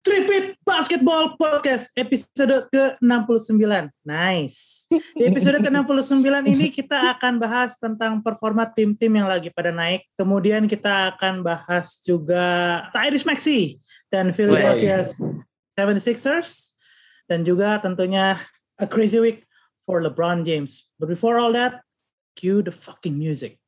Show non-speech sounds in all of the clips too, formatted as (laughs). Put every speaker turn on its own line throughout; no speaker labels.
Tripit Basketball Podcast episode ke-69. Nice. Di episode ke-69 ini kita akan bahas tentang performa tim-tim yang lagi pada naik. Kemudian kita akan bahas juga Tyrese Maxey dan Philadelphia 76ers. Dan juga tentunya a crazy week for LeBron James. But before all that, cue the fucking music.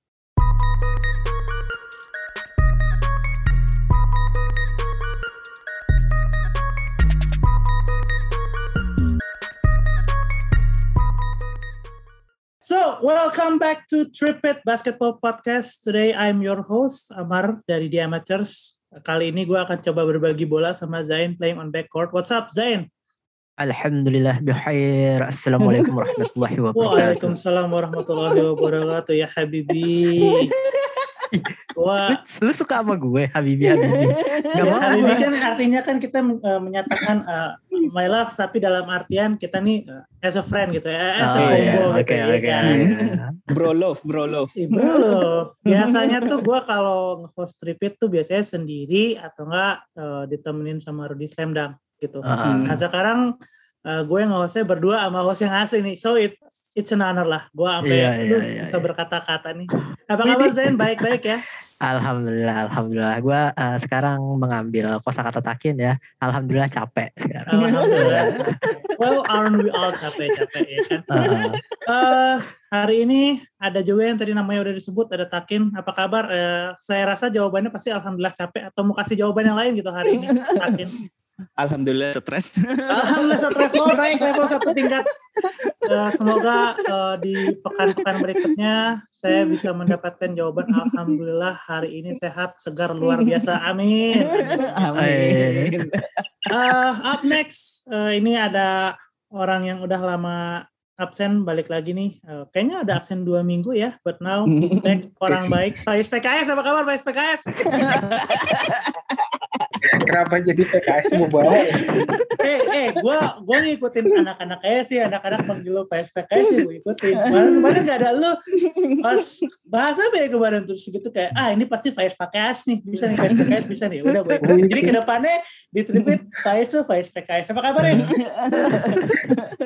Welcome back to Tripit Basketball Podcast. Today I'm your host, Amar dari The Amateurs. Kali ini gue akan coba berbagi bola sama Zain playing on backcourt. What's up, Zain?
Alhamdulillah bihair. Assalamualaikum warahmatullahi (laughs) wabarakatuh.
Waalaikumsalam warahmatullahi wabarakatuh ya Habibi.
Gua lu, lu suka sama gue Habibi Habibi. (laughs)
Gak mau Habibi kan artinya kan kita uh, menyatakan uh, my love tapi dalam artian kita nih uh, as a friend gitu ya, as a
Oh,
combo
iya.
gitu
Oke,
ya
oke.
kan.
Bro love, bro love.
Bro, biasanya tuh gue kalau nge-host tripit tuh biasanya sendiri atau enggak uh, ditemenin sama Rudy Slamdang gitu.
Ah,
Nah sekarang uh, gue nge-hostnya berdua sama host yang asli nih. So it, it's an honor lah. Gue sampai
iya,
aduh,
iya,
bisa
iya.
berkata-kata nih. Apa kabar Zain? Baik-baik ya?
Alhamdulillah, alhamdulillah. Gue uh, sekarang mengambil kosakata takin ya. Alhamdulillah capek sekarang.
Alhamdulillah. well, aren't we all capek-capek ya kan?
Uh,
Eh, hari ini ada juga yang tadi namanya udah disebut, ada Takin. Apa kabar? Eh, saya rasa jawabannya pasti Alhamdulillah capek. Atau mau kasih jawaban yang lain gitu hari ini, Takin.
Alhamdulillah stres.
Alhamdulillah stres lo naik level satu tingkat. Eh, semoga eh, di pekan-pekan berikutnya saya bisa mendapatkan jawaban Alhamdulillah hari ini sehat, segar, luar biasa. Amin.
Amin.
Eh, up next, eh, ini ada orang yang udah lama absen balik lagi nih. Eh, kayaknya ada absen dua minggu ya, but now (laughs) he's back. Orang baik. Faiz PKS, apa kabar Faiz PKS?
Kenapa jadi PKS mau bawa?
eh, eh, gua gua ngikutin anak-anak kayak sih, anak-anak manggil lo PKS sih gue ikutin. Kemarin kemarin gak ada lu. Pas bahas apa ya kemarin terus gitu kayak, ah ini pasti Faiz PKS nih, bisa nih Faiz PKS bisa nih. Udah gue ikutin. Jadi ke depannya di Tripit Faiz tuh Faiz PKS. Apa kabar ya?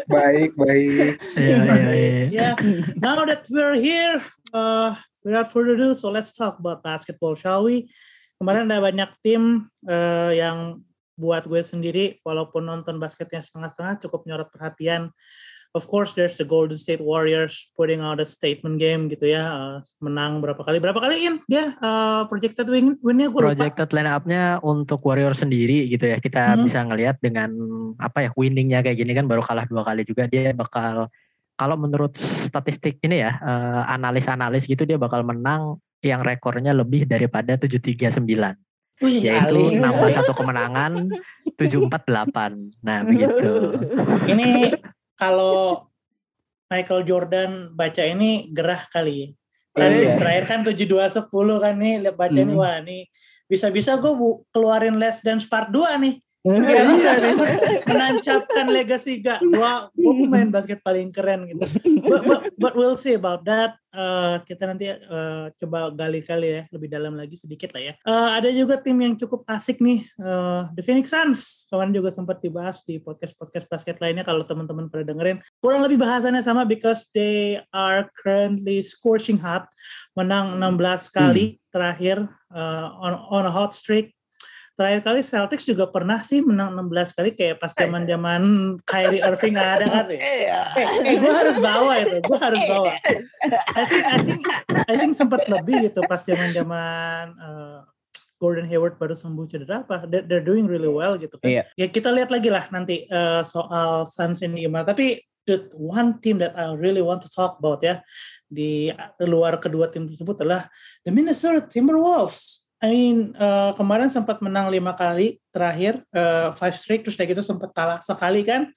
Baik, baik.
iya, iya, iya.
yeah. Now that we're here, uh, without further ado, so let's talk about basketball, shall we? Kemarin ada banyak tim uh, yang buat gue sendiri, walaupun nonton basketnya setengah-setengah, cukup nyorot perhatian. Of course, there's the Golden State Warriors putting out a statement game gitu ya, uh, menang berapa kali? Berapa kali in dia uh, projected win winnya gue lupa.
Projected line up-nya untuk Warrior sendiri gitu ya. Kita
Hmm.
bisa ngelihat dengan apa ya winningnya kayak gini kan baru kalah dua kali juga dia bakal kalau menurut statistik ini ya eh, analis-analis gitu dia bakal menang yang rekornya lebih daripada 739
Wih,
yaitu nambah satu kemenangan 748. Nah, begitu.
ini kalau Michael Jordan baca ini gerah kali. Kan
Iya.
terakhir kan 7210 kan nih lihat baca nih
Hmm.
wah nih bisa-bisa gue bu- keluarin Les Dance Part 2 nih.
Iya,
Kira-kira nih menancapkan legacy gak gua gua pemain basket paling keren gitu. But, but, but we'll see about that. Eh, kita nanti eh, coba gali-gali ya lebih dalam lagi sedikit lah ya. Eh, ada juga tim yang cukup asik nih, eh, The Phoenix Suns. Kemarin juga sempat dibahas di podcast-podcast basket lainnya kalau teman-teman pada dengerin. Kurang lebih bahasannya sama because they are currently scorching hot, menang 16 kali terakhir eh, on on a hot streak terakhir kali Celtics juga pernah sih menang 16 kali kayak pas zaman zaman Kyrie Irving nggak ada kan ya. Eh, eh gue harus bawa itu, gue harus bawa. I think I think I think sempat lebih gitu pas zaman zaman Gordon Hayward baru sembuh cedera apa. They're, they're doing really well gitu kan.
Iya.
Ya kita lihat lagi lah nanti eh, soal Suns ini gimana. Tapi the one team that I really want to talk about ya di luar kedua tim tersebut adalah the Minnesota Timberwolves. I mean, eh, kemarin sempat menang lima kali terakhir, eh, five straight, terus kayak gitu sempat kalah sekali kan.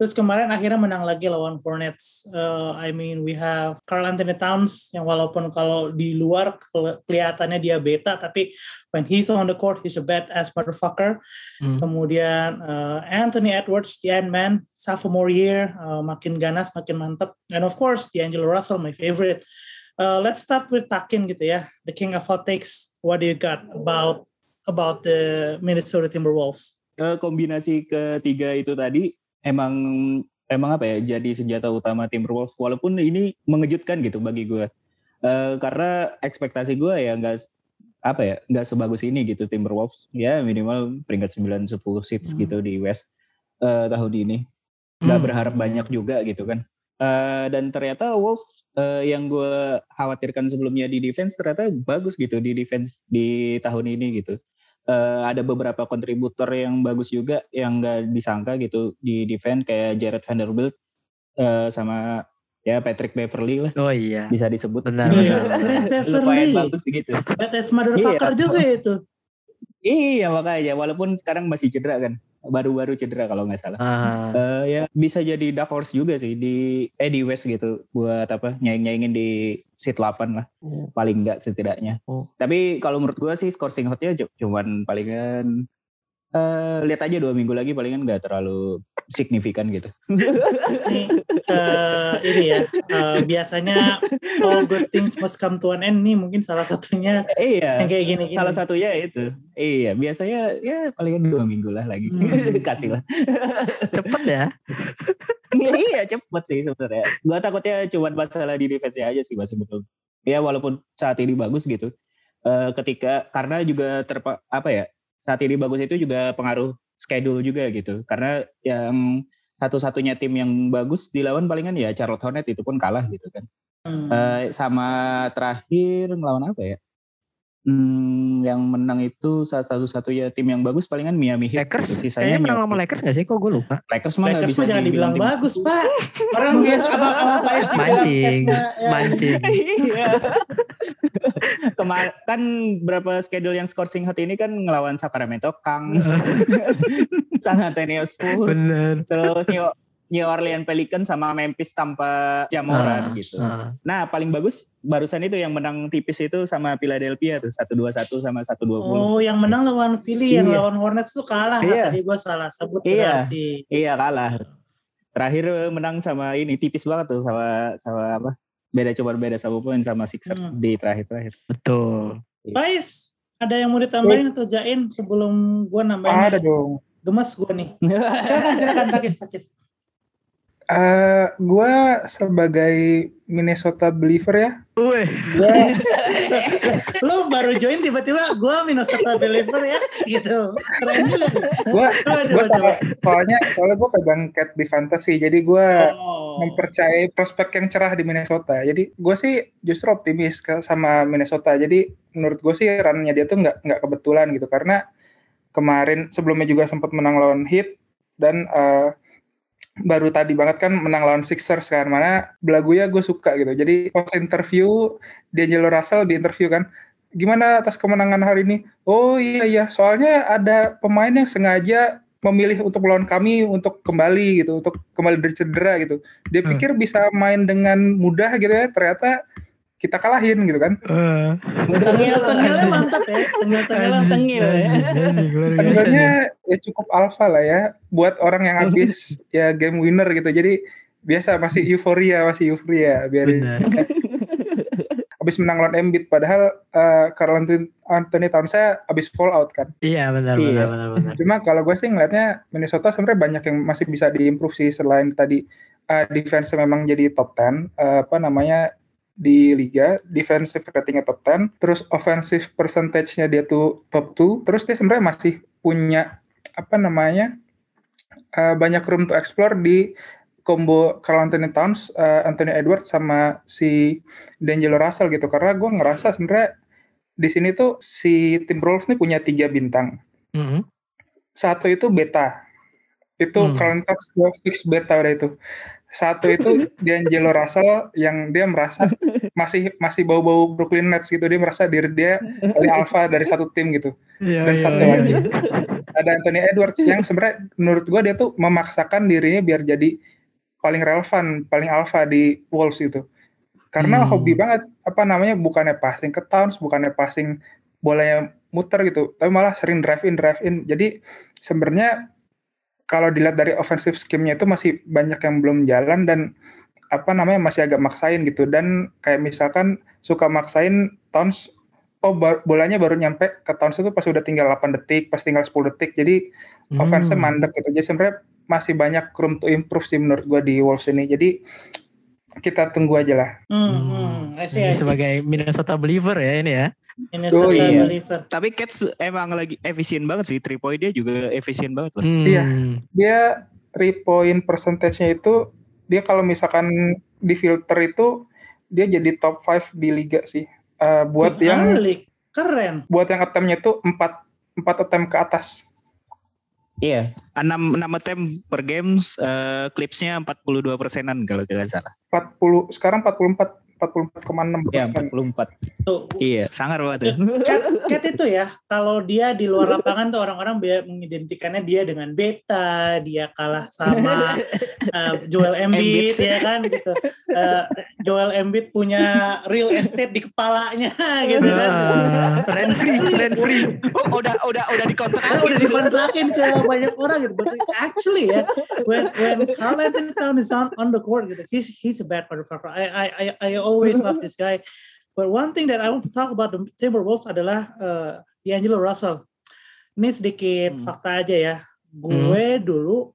Terus kemarin akhirnya menang lagi lawan Hornets. Eh, I mean, we have Carl Anthony Towns yang walaupun kalau di luar keli- kelihatannya dia beta, tapi when he's on the court, he's a badass motherfucker.
Hmm.
Kemudian eh, Anthony Edwards, the Ant-Man, sophomore year, eh, makin ganas, makin mantep. And of course, D'Angelo Russell, my favorite. Uh, let's start with Takin gitu ya, the king of hot takes. What do you got about about the Minnesota Timberwolves?
eh, kombinasi ketiga itu tadi emang emang apa ya jadi senjata utama Timberwolves walaupun ini mengejutkan gitu bagi gue Eh, karena ekspektasi gue ya nggak apa ya nggak sebagus ini gitu Timberwolves ya minimal peringkat 9 10 seats
Hmm.
gitu di West eh, tahun ini nggak
Hmm.
berharap banyak juga gitu kan Eh, dan ternyata Wolves eh, yang gue khawatirkan sebelumnya di defense ternyata bagus gitu di defense di tahun ini gitu Eh, ada beberapa kontributor yang bagus juga yang nggak disangka gitu di defense kayak Jared Vanderbilt eh, sama ya Patrick Beverly lah
Oh iya.
bisa disebut
Benar, (laughs) benar.
Lumayan bagus gitu
BTS motherfucker
Iya.
juga itu.
iya makanya walaupun sekarang masih cedera kan baru-baru cedera kalau nggak salah
Ah,
Eh, ya bisa jadi dark horse juga sih di eh di West gitu buat apa nyaing-nyaingin di seat 8 lah paling enggak setidaknya.
Oh.
Tapi kalau menurut gua sih scoring hotnya cu- cuman palingan eh lihat aja dua minggu lagi palingan nggak terlalu signifikan gitu.
Ini, (laughs) eh, ini ya, eh, biasanya all good things must come to an end nih mungkin salah satunya
iya.
yang kayak gini-gini.
Salah satunya itu. Iya, biasanya ya palingan dua minggu lah lagi.
Hmm. (laughs)
Kasih lah.
cepet ya. (laughs)
iya cepet sih sebenarnya. Gua takutnya cuma masalah di defense aja sih masih betul. Ya walaupun saat ini bagus gitu. Eh, ketika karena juga terpa apa ya saat ini bagus itu juga pengaruh schedule juga gitu. Karena yang satu-satunya tim yang bagus dilawan palingan ya Charlotte Hornet itu pun kalah gitu kan.
Hmm.
Eh, sama terakhir ngelawan apa ya? Hmm, yang menang itu salah satu-satunya tim yang bagus palingan Miami Heat.
Lakers.
gitu.
Kayaknya menang sama Lakers gak sih? Kok gue lupa.
Lakers mah
Lakers
bisa
mah jangan dibilang
tim-
bagus, Pak. (laughs) Orang biasa apa apa dibilang
Mancing.
S-nya, ya.
Mancing.
Iya. (laughs) Kemar kan berapa schedule yang scoring hot ini kan ngelawan Sacramento Kings, (laughs) San Antonio Spurs,
Bener.
terus New, New Orleans Pelicans sama Memphis tanpa Jamoran
Ah,
gitu.
ah.
Nah paling bagus barusan itu yang menang tipis itu sama Philadelphia tuh 121 sama 120.
Oh, yang menang lawan Philly, yang
Iya.
lawan Hornets tuh kalah.
Iya.
Tadi gue salah sebut
Iya.
berarti.
Iya kalah. Terakhir menang sama ini tipis banget tuh sama sama apa? Beda coba beda satu poin sama Sixers
Hmm.
di terakhir-terakhir.
Betul.
Pais, ada yang mau ditambahin atau Jain sebelum gue nambahin?
Ada dong.
Gemes gue nih. (laughs) Silakan, silakan, Takis, Takis.
Eh, gue sebagai Minnesota believer ya,
Wih.
Lo (laughs) baru join tiba-tiba gue Minnesota Believer ya, gitu. Keren
gue gue soalnya soalnya gue pegang cat di fantasy, jadi gue
Oh.
mempercayai prospek yang cerah di Minnesota. Jadi gue sih justru optimis ke, sama Minnesota. Jadi menurut gue sih run-nya dia tuh nggak nggak kebetulan gitu karena kemarin sebelumnya juga sempat menang lawan Heat dan eh, baru tadi banget kan menang lawan Sixers kan mana belagunya gue suka gitu. Jadi pas interview D'Angelo Russell di interview kan gimana atas kemenangan hari ini? Oh iya iya, soalnya ada pemain yang sengaja memilih untuk melawan kami untuk kembali gitu, untuk kembali dari cedera gitu. Dia
Hmm.
pikir bisa main dengan mudah gitu ya, ternyata kita kalahin gitu kan.
Eh,
Tengil-tengilnya (laughs) mantap ya.
Tengil ya.
biasa
Tentunya
nih.
ya cukup alfa lah ya buat orang yang habis (laughs) ya game winner gitu. Jadi biasa masih euforia, masih euforia biarin. (laughs) Habis menang lawan Embiid padahal uh, Karl Anthony, Anthony Towns saya habis fall out kan.
Iya benar
Iya.
benar benar benar.
Cuma kalau gue sih ngelihatnya Minnesota sebenarnya banyak yang masih bisa diimprove sih selain tadi uh, defense memang jadi top 10 uh, apa namanya di liga defensive ratingnya top 10 terus offensive percentage-nya dia tuh top 2 terus dia sebenarnya masih punya apa namanya uh, banyak room to explore di combo Carl Anthony Towns, uh, Anthony Edwards sama si D'Angelo Russell gitu. Karena gue ngerasa sebenarnya di sini tuh si Timberwolves nih punya tiga bintang.
Mhm.
satu itu beta. Itu
Hmm.
Carl Towns gue fix beta udah itu satu itu D'Angelo Russell yang dia merasa masih masih bau-bau Brooklyn Nets gitu dia merasa diri dia paling alpha dari satu tim gitu
Iya
dan
iya.
satu
iya.
lagi ada Anthony Edwards yang sebenarnya menurut gua dia tuh memaksakan dirinya biar jadi paling relevan paling alpha di Wolves itu karena
Hmm.
hobi banget apa namanya bukannya passing ke Towns bukannya passing bolanya muter gitu tapi malah sering drive in drive in jadi sebenarnya kalau dilihat dari offensive scheme-nya itu masih banyak yang belum jalan dan apa namanya masih agak maksain gitu dan kayak misalkan suka maksain Towns oh ba- bolanya baru nyampe ke Towns itu pas udah tinggal 8 detik pas tinggal 10 detik jadi offense
Hmm.
mandek gitu. Jadi sebenarnya masih banyak room to improve sih menurut gua di Wolves ini. Jadi kita tunggu aja lah.
Hmm,
Hmm.
hmm.
Ini
I see.
sebagai Minnesota believer ya ini ya.
Minnesota
Oh, iya.
believer.
Tapi Cats emang lagi efisien banget sih. Three point dia juga efisien banget loh.
Hmm.
Iya. Dia three point percentage-nya itu dia kalau misalkan di filter itu dia jadi top 5 di liga sih. Eh, buat
Wih,
yang
alik. keren.
buat yang attempt-nya itu 4 4 attempt ke atas.
Iya. 6 6 attempt per games eh clipsnya 42 persenan kalau tidak salah.
40 sekarang 44 44,6
Iya,
persen.
44.
Tuh,
Iya, sangar banget tuh.
Cat, Cat itu ya, kalau dia di luar lapangan tuh orang-orang mengidentikannya dia dengan beta, dia kalah sama (laughs) uh, Joel Embiid, ya kan gitu. Uh, Joel Embiid punya real estate di kepalanya gitu kan.
Ah, rent free, rent free.
Oh, udah udah udah dikontrak.
Karena udah dikontrakin ke banyak orang gitu. But actually ya, when when Carl Anthony Towns is on, on the court gitu, he's he's a bad motherfucker. I I I, I always love this guy. But one thing that I want to talk about the Timberwolves adalah uh, D'Angelo Russell. Ini sedikit
Hmm.
fakta aja ya. Gue dulu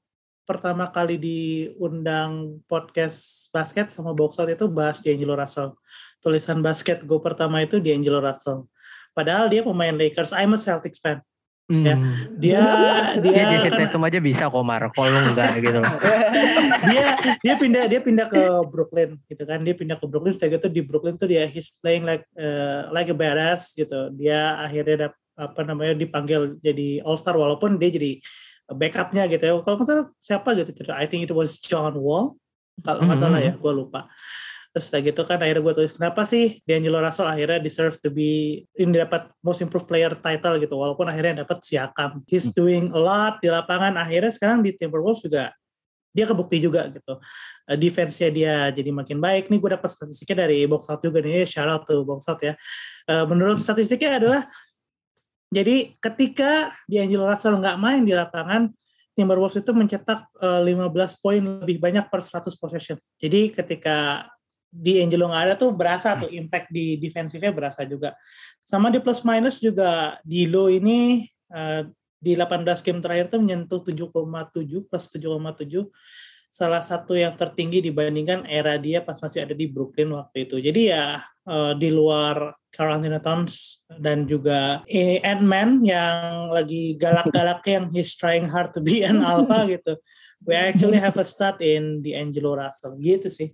pertama kali diundang podcast basket sama box out itu bahas D'Angelo Russell. Tulisan basket gue pertama itu D'Angelo Russell. Padahal dia pemain Lakers. I'm a Celtics fan. Ya.
Hmm.
Dia (laughs) dia
Ya Jason
kan-
Tatum aja bisa kok Mar, kalau enggak gitu loh. (laughs)
dia dia pindah dia pindah ke Brooklyn gitu kan dia pindah ke Brooklyn setelah itu di Brooklyn tuh dia he's playing like uh, like a badass gitu dia akhirnya dap, apa namanya dipanggil jadi All Star walaupun dia jadi backupnya gitu ya. Kalau nggak salah siapa gitu I think it was John Wall. Kalau nggak salah ya gue lupa. Terus setelah gitu kan akhirnya gue tulis kenapa sih D'Angelo Russell akhirnya deserve to be ini dapat most improved player title gitu walaupun akhirnya dapat Siakam he's doing a lot di lapangan. Akhirnya sekarang di Timberwolves juga dia kebukti juga gitu. Uh, defense-nya dia jadi makin baik. Nih gue dapat statistiknya dari box out juga nih. Shout out to box out ya. Uh, menurut statistiknya adalah jadi ketika D'Angelo Russell nggak main di lapangan Timberwolves itu mencetak uh, 15 poin lebih banyak per 100 possession. Jadi ketika D'Angelo nggak ada tuh berasa tuh impact di defensifnya berasa juga. Sama di plus minus juga Dilo ini uh, di 18 game terakhir tuh menyentuh 7,7 plus 7,7 salah satu yang tertinggi dibandingkan era dia pas masih ada di Brooklyn waktu itu. Jadi ya eh, di luar Anthony Towns dan juga eh, Ant-Man yang lagi galak-galak yang he's trying hard to be an (laughs) alpha gitu. We actually have a stud in the Angelo Russell gitu sih.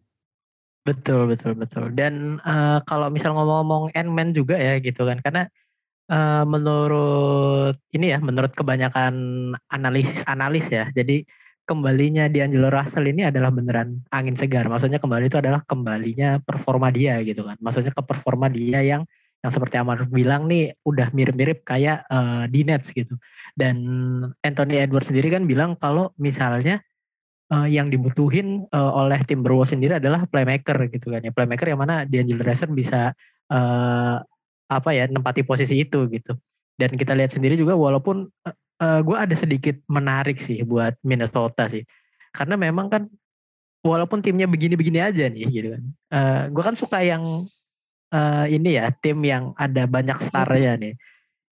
Betul, betul, betul. Dan eh, kalau misal ngomong-ngomong Ant-Man juga ya gitu kan, karena eh, menurut ini ya, menurut kebanyakan analis analis ya, jadi kembalinya D'Angelo Russell ini adalah beneran angin segar. Maksudnya kembali itu adalah kembalinya performa dia gitu kan. Maksudnya ke performa dia yang yang seperti Amar bilang nih udah mirip-mirip kayak eh, di Nets gitu. Dan Anthony Edwards sendiri kan bilang kalau misalnya eh, yang dibutuhin eh, oleh Timberwolves sendiri adalah playmaker gitu kan ya playmaker yang mana D'Angelo Russell bisa eh, apa ya nempati posisi itu gitu dan kita lihat sendiri juga walaupun gue ada sedikit menarik sih buat Minnesota sih karena memang kan walaupun timnya begini-begini aja nih gitu kan gue kan suka yang eh, ini ya tim yang ada banyak starnya nih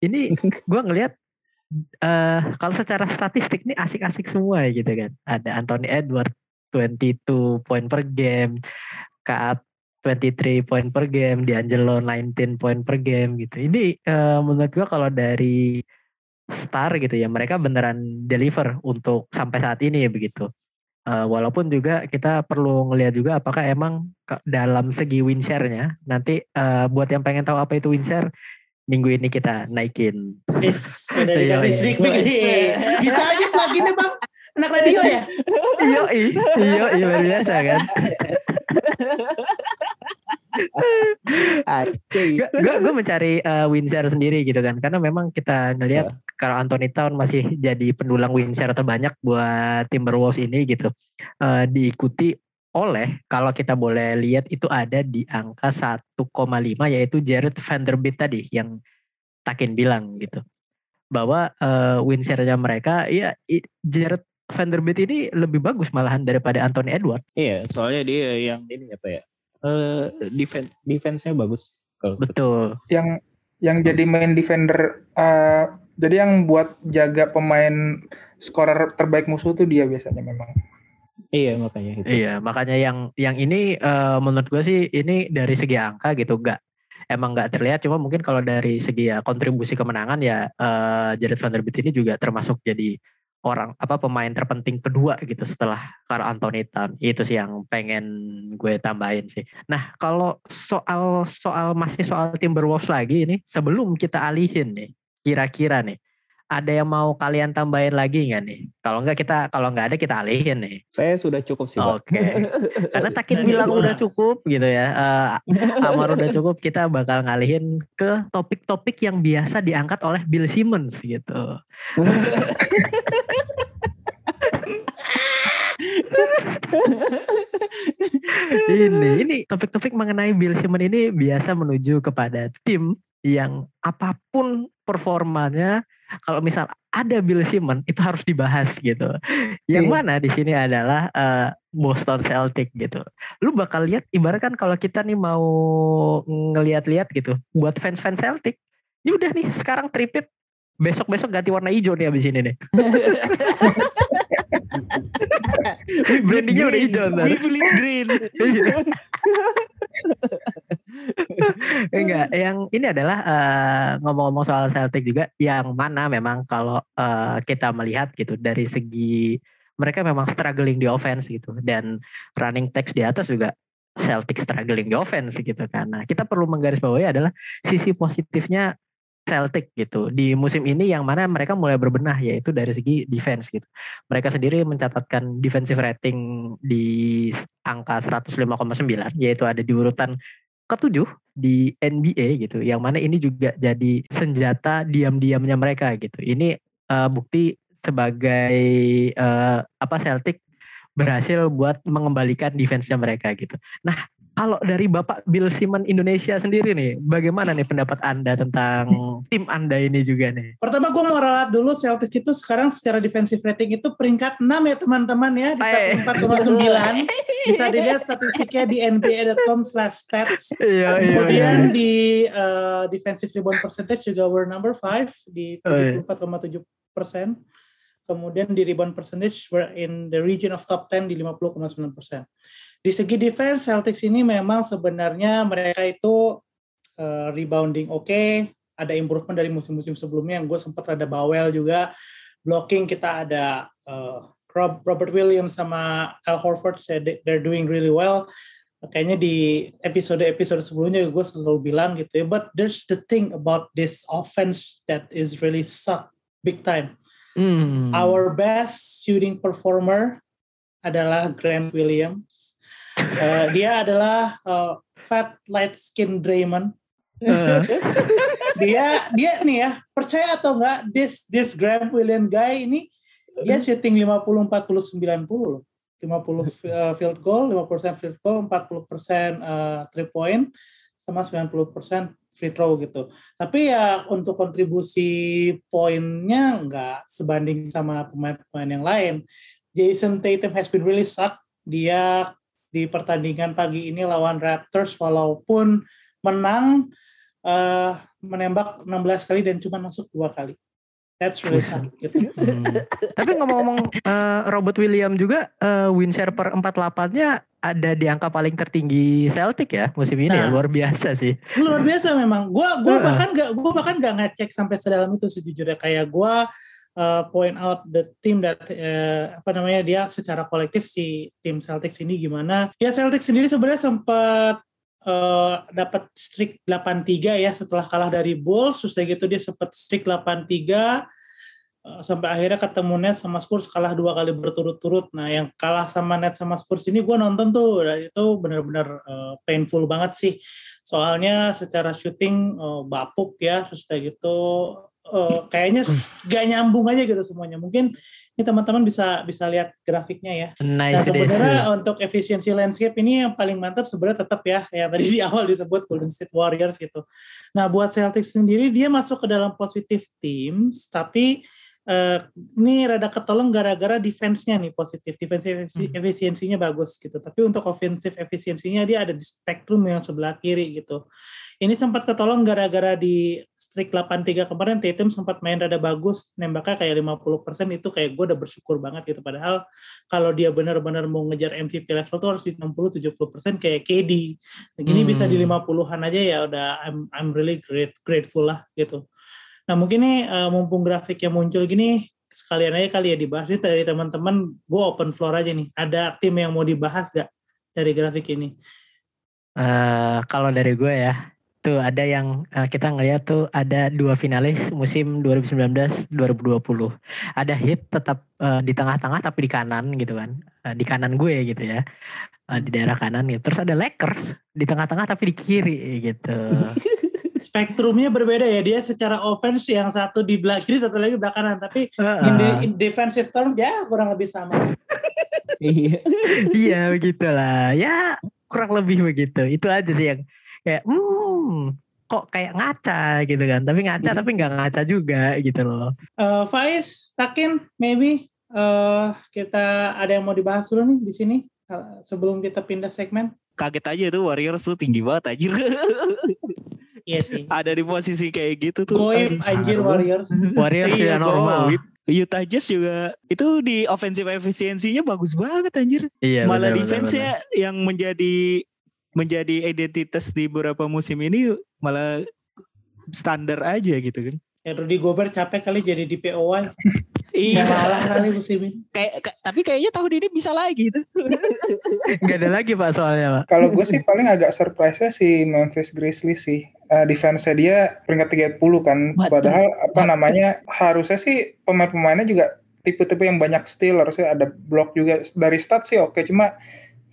ini (laughs) gue ngelihat eh kalau secara statistik nih asik-asik semua ya gitu kan. Ada Anthony Edwards 22 poin per game, Kaat 23 poin per game, D'Angelo 19 poin per game gitu. Ini eh, menurut gua kalau dari star gitu ya, mereka beneran deliver untuk sampai saat ini begitu. Eh, walaupun juga kita perlu ngelihat juga apakah emang dalam segi win share-nya nanti eh, buat yang pengen tahu apa itu win share minggu ini kita naikin. Iya, (laughs)
dikasih
iya.
sneak peek nih. Bisa aja lagi nih bang. Anak radio ya?
Iyo iyo iyo luar biasa kan. (laughs) Gue gue mencari uh, win share sendiri gitu kan karena memang kita ngelihat kalau Anthony Town masih jadi pendulang win share terbanyak buat Timberwolves ini gitu. Eh, diikuti oleh kalau kita boleh lihat itu ada di angka 1,5 yaitu Jared Vanderbilt tadi yang Takin bilang gitu bahwa eh, win share-nya mereka ya Jared Vanderbilt ini lebih bagus malahan daripada Anthony Edwards.
Iya, soalnya dia yang ini apa ya? Eh defense defense-nya bagus.
Betul.
yang yang jadi main defender eh, jadi yang buat jaga pemain scorer terbaik musuh tuh dia biasanya memang.
Iya makanya itu.
Iya, makanya yang yang ini uh, menurut gue sih ini dari segi angka gitu enggak emang nggak terlihat cuma mungkin kalau dari segi ya kontribusi kemenangan ya uh, Jared Van Der Beek ini juga termasuk jadi orang apa pemain terpenting kedua gitu setelah Carl Anthony Town itu sih yang pengen gue tambahin sih. Nah kalau soal soal masih soal Timberwolves lagi ini sebelum kita alihin nih kira-kira nih ada yang mau kalian tambahin lagi nggak nih? Kalau nggak kita kalau nggak ada kita alihin nih.
Saya sudah cukup sih.
Oke. Okay. (laughs) Karena Takin bilang udah cukup gitu ya. Uh, Amar udah cukup. Kita bakal ngalihin ke topik-topik yang biasa diangkat oleh Bill Simmons gitu. (laughs) ini ini topik-topik mengenai Bill Simmons ini biasa menuju kepada tim yang apa pun performanya kalau misal ada Bill Simmons itu harus dibahas gitu. Yang yeah. mana di sini adalah uh, Boston Celtic gitu. Lu bakal lihat ibarat kan kalau kita nih mau ngeliat-lihat gitu buat fans-fans Celtic, ya udah nih sekarang tripit besok-besok ganti warna hijau nih abis ini nih. (laughs) Brandingnya udah hijau ntar. green. (laughs) (laughs) Enggak, yang ini adalah uh, ngomong-ngomong soal Celtic juga yang mana memang kalau uh, kita melihat gitu dari segi mereka memang struggling di offense gitu dan running text di atas juga Celtic struggling di offense gitu. Nah, kita perlu menggarisbawahi adalah sisi positifnya Celtic gitu di musim ini yang mana mereka mulai berbenah yaitu dari segi defense gitu. Mereka sendiri mencatatkan defensive rating di angka 105,9 yaitu ada di urutan ketujuh di NBA gitu. Yang mana ini juga jadi senjata diam-diamnya mereka gitu. Ini uh, bukti sebagai uh, apa Celtic berhasil buat mengembalikan defense-nya mereka gitu. Nah, kalau dari Bapak Bill Simon Indonesia sendiri nih, bagaimana nih pendapat Anda tentang tim Anda ini juga nih?
Pertama gue mau ralat dulu Celtics itu sekarang secara defensive rating itu peringkat 6 ya teman-teman ya di 104,9. (laughs) Bisa dilihat statistiknya di nba.com slash stats.
Iya,
iya, Kemudian iya. di uh, defensive rebound percentage juga we're number 5 di 74,7 persen. Kemudian di rebound percentage we're in the region of top 10 di 50,9 persen. Di segi defense Celtics ini memang sebenarnya mereka itu uh, rebounding oke, okay, ada improvement dari musim-musim sebelumnya yang gue sempat ada bawel juga. Blocking kita ada uh, Robert Williams sama Al Horford, they're doing really well. Kayaknya di episode-episode sebelumnya gue selalu bilang gitu ya, but there's the thing about this offense that is really suck big time. Mm. Our best shooting performer adalah Grant Williams Uh, dia adalah uh, fat light skin Draymond. Uh. (laughs) dia dia nih ya percaya atau enggak this this Graham William guy ini dia shooting 50 40 90 loh. 50 uh, field goal, 50% field goal, 40% uh, three point sama 90% free throw gitu. Tapi ya untuk kontribusi poinnya nggak sebanding sama pemain-pemain yang lain. Jason Tatum has been really suck. Dia di pertandingan pagi ini lawan Raptors walaupun menang uh, menembak 16 kali dan cuma masuk dua kali. That's really sad.
Hmm. (laughs) Tapi ngomong-ngomong uh, Robert William juga uh, win share per 48-nya ada di angka paling tertinggi Celtic ya musim ini ya. nah, ya luar biasa sih.
Luar biasa memang. Gua gua bahkan gak gua bahkan gak ngecek sampai sedalam itu sejujurnya kayak gua uh, point out the team that uh, apa namanya dia secara kolektif si tim Celtics ini gimana. Ya Celtics sendiri sebenarnya sempat uh, dapat streak 8-3 ya setelah kalah dari Bulls dari gitu dia sempat streak 8-3 uh, sampai akhirnya ketemu Nets sama Spurs kalah dua kali berturut-turut. Nah, yang kalah sama Nets sama Spurs ini gue nonton tuh dan itu benar-benar uh, painful banget sih. Soalnya secara shooting uh, bapuk ya, kayak gitu uh, kayaknya hmm. gak nyambung aja gitu semuanya. Mungkin ini teman-teman bisa bisa lihat grafiknya ya.
Nice
nah sebenarnya untuk efisiensi landscape ini yang paling mantap sebenarnya tetap ya yang tadi (laughs) di awal disebut Golden State Warriors gitu. Nah buat Celtics sendiri dia masuk ke dalam positive teams tapi uh, ini rada ketolong gara-gara defense-nya nih positif, defensive hmm. efisiensinya bagus gitu. Tapi untuk offensive efisiensinya dia ada di spektrum yang sebelah kiri gitu. Ini sempat ketolong gara-gara di streak 8-3 kemarin Tatum sempat main rada bagus, nembaknya kayak 50% itu kayak gue udah bersyukur banget gitu. Padahal kalau dia benar-benar mau ngejar MVP level tuh harus di 60-70% kayak KD. Gini hmm. bisa di 50-an aja ya udah I'm, I'm really great, grateful lah gitu. Nah mungkin nih uh, mumpung grafik yang muncul gini sekalian aja kali ya dibahas nih dari teman-teman. Gue open floor aja nih. Ada tim yang mau dibahas gak dari grafik ini?
Uh, kalau dari gue ya, tuh ada yang uh, kita ngeliat tuh ada dua finalis musim 2019-2020. Ada hit tetap uh, di tengah-tengah tapi di kanan gitu kan, uh, di kanan gue gitu ya, uh, di daerah kanan gitu. Terus ada Lakers di tengah-tengah tapi di kiri gitu. (laughs)
spektrumnya berbeda ya. Dia secara offense yang satu di belakang kiri satu lagi belakang kanan tapi uh, in, the, in defensive term ya kurang lebih sama.
Iya. (laughs) Iya begitulah. Ya kurang lebih begitu. Itu aja sih yang kayak hmm kok kayak ngaca gitu kan. Tapi ngaca tapi nggak ngaca juga gitu loh.
Uh, Faiz Takin maybe uh, kita ada yang mau dibahas dulu nih di sini uh, sebelum kita pindah segmen?
Kaget aja tuh Warriors tuh tinggi banget anjir (laughs)
Iya sih. (laughs)
Ada di posisi kayak gitu tuh.
Goib anjir Warriors. (laughs)
Warriors
iya,
ya normal.
Utah Jazz juga itu di offensive efisiensinya bagus banget anjir.
Iya,
Malah defense-nya yang menjadi menjadi identitas di beberapa musim ini malah standar aja gitu kan.
Ya Rudy Gobert capek kali jadi di POY. (laughs)
iya.
Malah kali musim ini.
Kayak, tapi kayaknya tahun ini bisa lagi tuh.
Gak ada lagi pak soalnya pak.
Kalau gue sih paling agak surprise-nya si Memphis Grizzlies sih. Uh, defense dia peringkat 30 kan. Betul. Padahal apa Betul. namanya harusnya sih pemain-pemainnya juga tipe-tipe yang banyak steal harusnya ada block juga dari stat sih oke cuma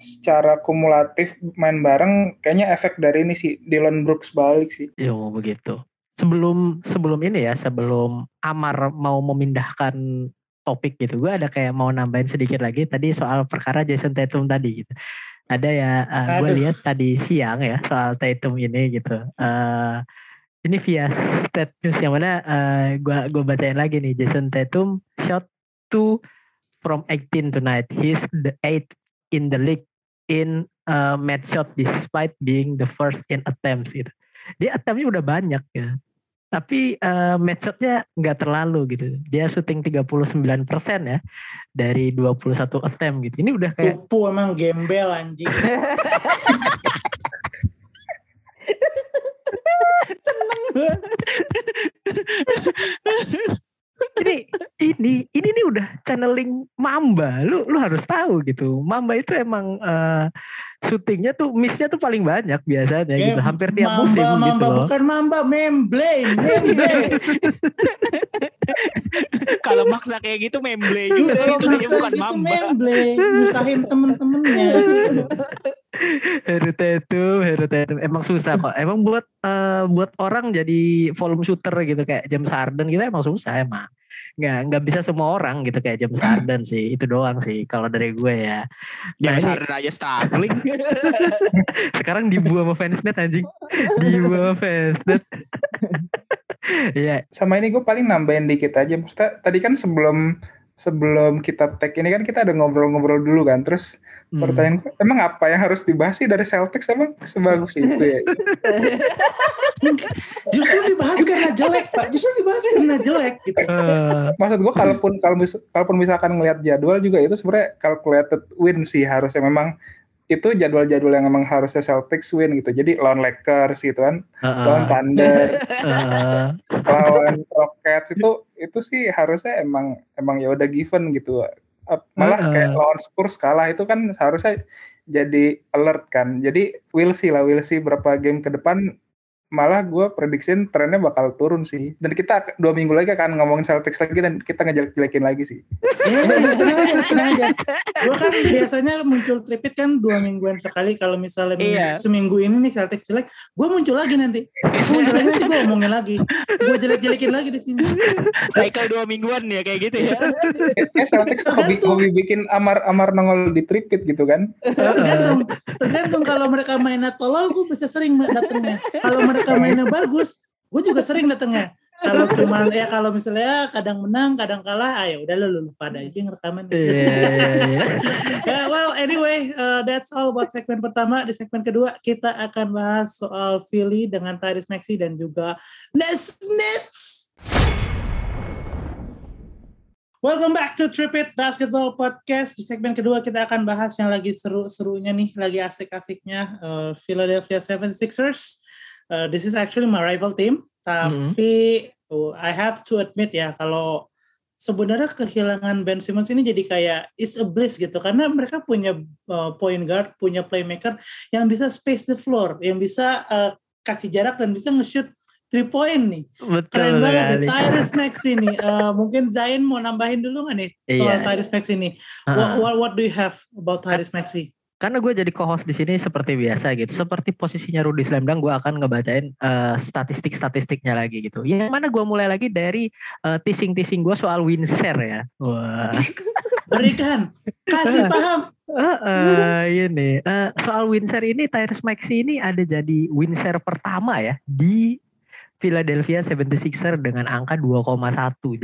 secara kumulatif main bareng kayaknya efek dari ini sih Dylan Brooks balik sih.
Yo iya, begitu sebelum sebelum ini ya sebelum Amar mau memindahkan topik gitu gue ada kayak mau nambahin sedikit lagi tadi soal perkara Jason Tatum tadi gitu ada ya uh, gue lihat tadi siang ya soal Tatum ini gitu. Uh, ini via stat news yang mana uh, gue gue bacain lagi nih. Jason Tatum shot two from 18 tonight. He's the eighth in the league in uh, match shot despite being the first in attempts gitu. Dia attemptnya udah banyak ya tapi uh, match shotnya nggak terlalu gitu. Dia syuting 39% ya dari 21 attempt gitu. Ini udah kayak
Tupu emang gembel anjing.
Seneng (laughs) ini ini ini nih udah channeling Mamba. Lu lu harus tahu gitu. Mamba itu emang uh, syutingnya tuh missnya tuh paling banyak biasanya ya, gitu. Hampir tiap mamba, musim
mamba,
gitu loh.
Bukan Mamba, Memblane, Memblane. (laughs)
Kalau maksa kayak gitu Memblane juga
Kalau itu maksa bukan gitu Mamba. Memblane, nyusahin temen-temennya.
Heru Tatum, Heru Tatum emang susah kok. Emang buat uh, buat orang jadi volume shooter gitu kayak James Harden gitu emang susah emang nggak nggak bisa semua orang gitu kayak James Harden sih itu doang sih kalau dari gue ya.
Nah, James Harden aja struggling. (laughs)
Sekarang dibuang sama fansnet anjing. Dibuang sama fansnet (laughs)
Iya. Sama ini gue paling nambahin dikit aja. Maksudnya tadi kan sebelum sebelum kita tag ini kan kita ada ngobrol-ngobrol dulu kan. Terus hmm. pertanyaan emang apa yang harus dibahas sih dari Celtics emang sebagus itu ya? (laughs)
Justru dibahas karena jelek pak. Justru dibahas karena jelek. Gitu.
Uh. Maksud gue kalaupun kalau mis, kalaupun misalkan ngelihat jadwal juga itu sebenarnya calculated win sih harusnya memang itu jadwal-jadwal yang emang harusnya Celtics win gitu. Jadi lawan Lakers gitu kan, uh -uh. lawan Thunder, uh. lawan Rockets itu itu sih harusnya emang emang ya udah given gitu. Malah uh -uh. kayak lawan Spurs kalah itu kan harusnya jadi alert kan. Jadi we'll see lah, we'll see berapa game ke depan malah gue prediksiin trennya bakal turun sih. Dan kita dua minggu lagi akan ngomongin Celtics lagi dan kita ngejelek-jelekin lagi sih.
Iya, aja. Gue kan biasanya muncul tripit kan dua mingguan sekali. Kalau misalnya iya. seminggu ini nih Celtics jelek, gue muncul lagi nanti. Gue muncul lagi nanti gue ngomongin lagi. Gue jelek-jelekin lagi di sini.
Cycle dua mingguan ya kayak gitu ya.
Kayak Celtics tuh hobi, hobi bikin amar-amar nongol di tripit gitu kan.
Tergantung. Tergantung kalau mereka mainnya tolol, gue bisa sering datangnya. Kalau mereka mereka mainnya bagus, gue juga sering datengnya. kalau cuman ya kalau misalnya kadang menang kadang kalah ayo udah lu lupa aja yang rekaman yeah, well anyway uh, that's all buat segmen pertama di segmen kedua kita akan bahas soal Philly dengan Tyrese Maxey dan juga Les Nets Welcome back to Trip It Basketball Podcast. Di segmen kedua kita akan bahas yang lagi seru-serunya nih, lagi asik-asiknya uh, Philadelphia 76ers. Uh, this is actually my rival team, tapi mm-hmm. uh, I have to admit ya kalau sebenarnya kehilangan Ben Simmons ini jadi kayak is a bliss gitu karena mereka punya uh, point guard, punya playmaker yang bisa space the floor, yang bisa uh, kasih jarak dan bisa nge-shoot three point nih. Betul Keren banget nih Tyrese Max ini. Uh, mungkin Zain mau nambahin dulu nggak nih soal yeah. Tyrese Max ini? Uh -huh. what, what, what do you have about Tyrese Maxi?
Karena gue jadi co-host di sini seperti biasa gitu. Seperti posisinya Rudy Slamdang, gue akan ngebacain uh, statistik-statistiknya lagi gitu. Yang mana gue mulai lagi dari uh, teasing-teasing gue soal win share ya. Wah. (laughs)
Berikan, kasih paham.
Uh, uh, ini uh, soal win share ini Tyrese Maxi ini ada jadi win share pertama ya di Philadelphia 76er dengan angka 2,1.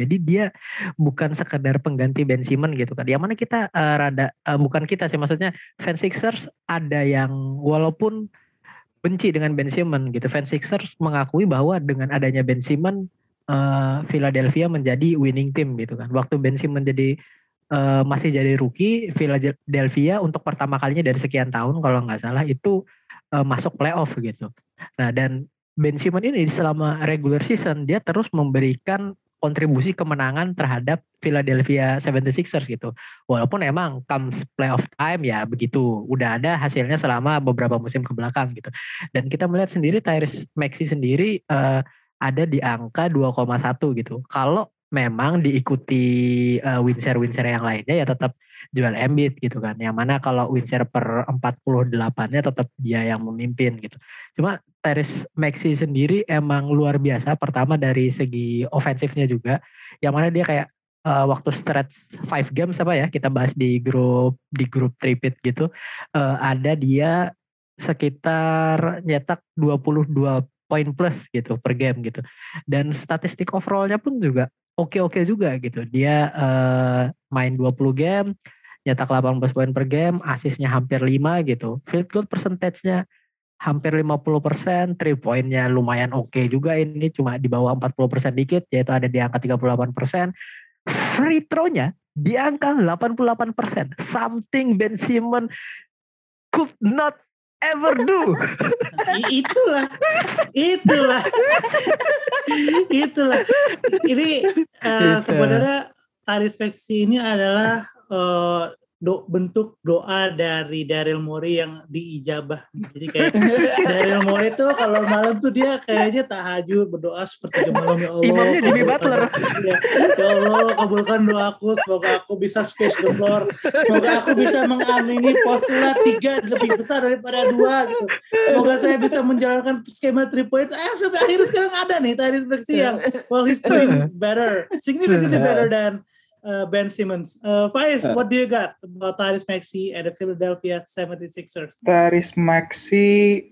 Jadi dia bukan sekedar pengganti Ben Simmons gitu kan. Yang mana kita uh, rada uh, bukan kita sih maksudnya fans Sixers ada yang walaupun benci dengan Ben Simmons gitu. Fans Sixers mengakui bahwa dengan adanya Ben Simmons uh, Philadelphia menjadi winning team gitu kan. Waktu Ben Simmons jadi uh, masih jadi rookie Philadelphia untuk pertama kalinya dari sekian tahun kalau nggak salah itu uh, masuk playoff gitu. Nah dan Ben Simmons ini selama regular season dia terus memberikan kontribusi kemenangan terhadap Philadelphia 76ers gitu. Walaupun emang comes playoff time ya begitu. Udah ada hasilnya selama beberapa musim ke belakang gitu. Dan kita melihat sendiri Tyrese Maxey sendiri uh, ada di angka 2,1 gitu. Kalau memang diikuti uh, win share win share yang lainnya ya tetap jual Embiid gitu kan. Yang mana kalau win share per 48-nya tetap dia yang memimpin gitu. Cuma Tyrese Maxey sendiri emang luar biasa. Pertama dari segi ofensifnya juga. Yang mana dia kayak uh, waktu stretch five games apa ya kita bahas di grup di grup tripit gitu uh, ada dia sekitar nyetak 22 poin plus gitu per game gitu dan statistik overallnya pun juga oke-oke juga gitu dia uh, main 20 game nyetak 18 poin per game asisnya hampir 5 gitu field goal percentage-nya hampir 50%, three pointnya lumayan oke okay juga ini cuma di bawah 40% dikit yaitu ada di angka 38%. Free throw-nya di angka 88%. Something Ben Simmons could not ever do. (laughs)
itulah, itulah, itulah. Ini uh, sebenarnya tadi speksi ini adalah uh, do, bentuk doa dari Daryl Morey yang diijabah. Jadi kayak (laughs) Daryl Morey tuh kalau malam tuh dia kayaknya tahajud berdoa seperti malam ya Allah.
Imamnya Jimmy Butler.
Ya, ya Allah kabulkan doaku semoga aku bisa space the floor. Semoga aku bisa mengamini postulat tiga lebih besar daripada dua gitu. Semoga saya bisa menjalankan skema three point. Eh sampai akhirnya sekarang ada nih tadi speksi yang well he's doing (laughs) better, significantly better than uh, Ben Simmons. Uh, Faiz, uh. what do you got about Tyrese Maxey and the Philadelphia 76ers?
Tyrese Maxey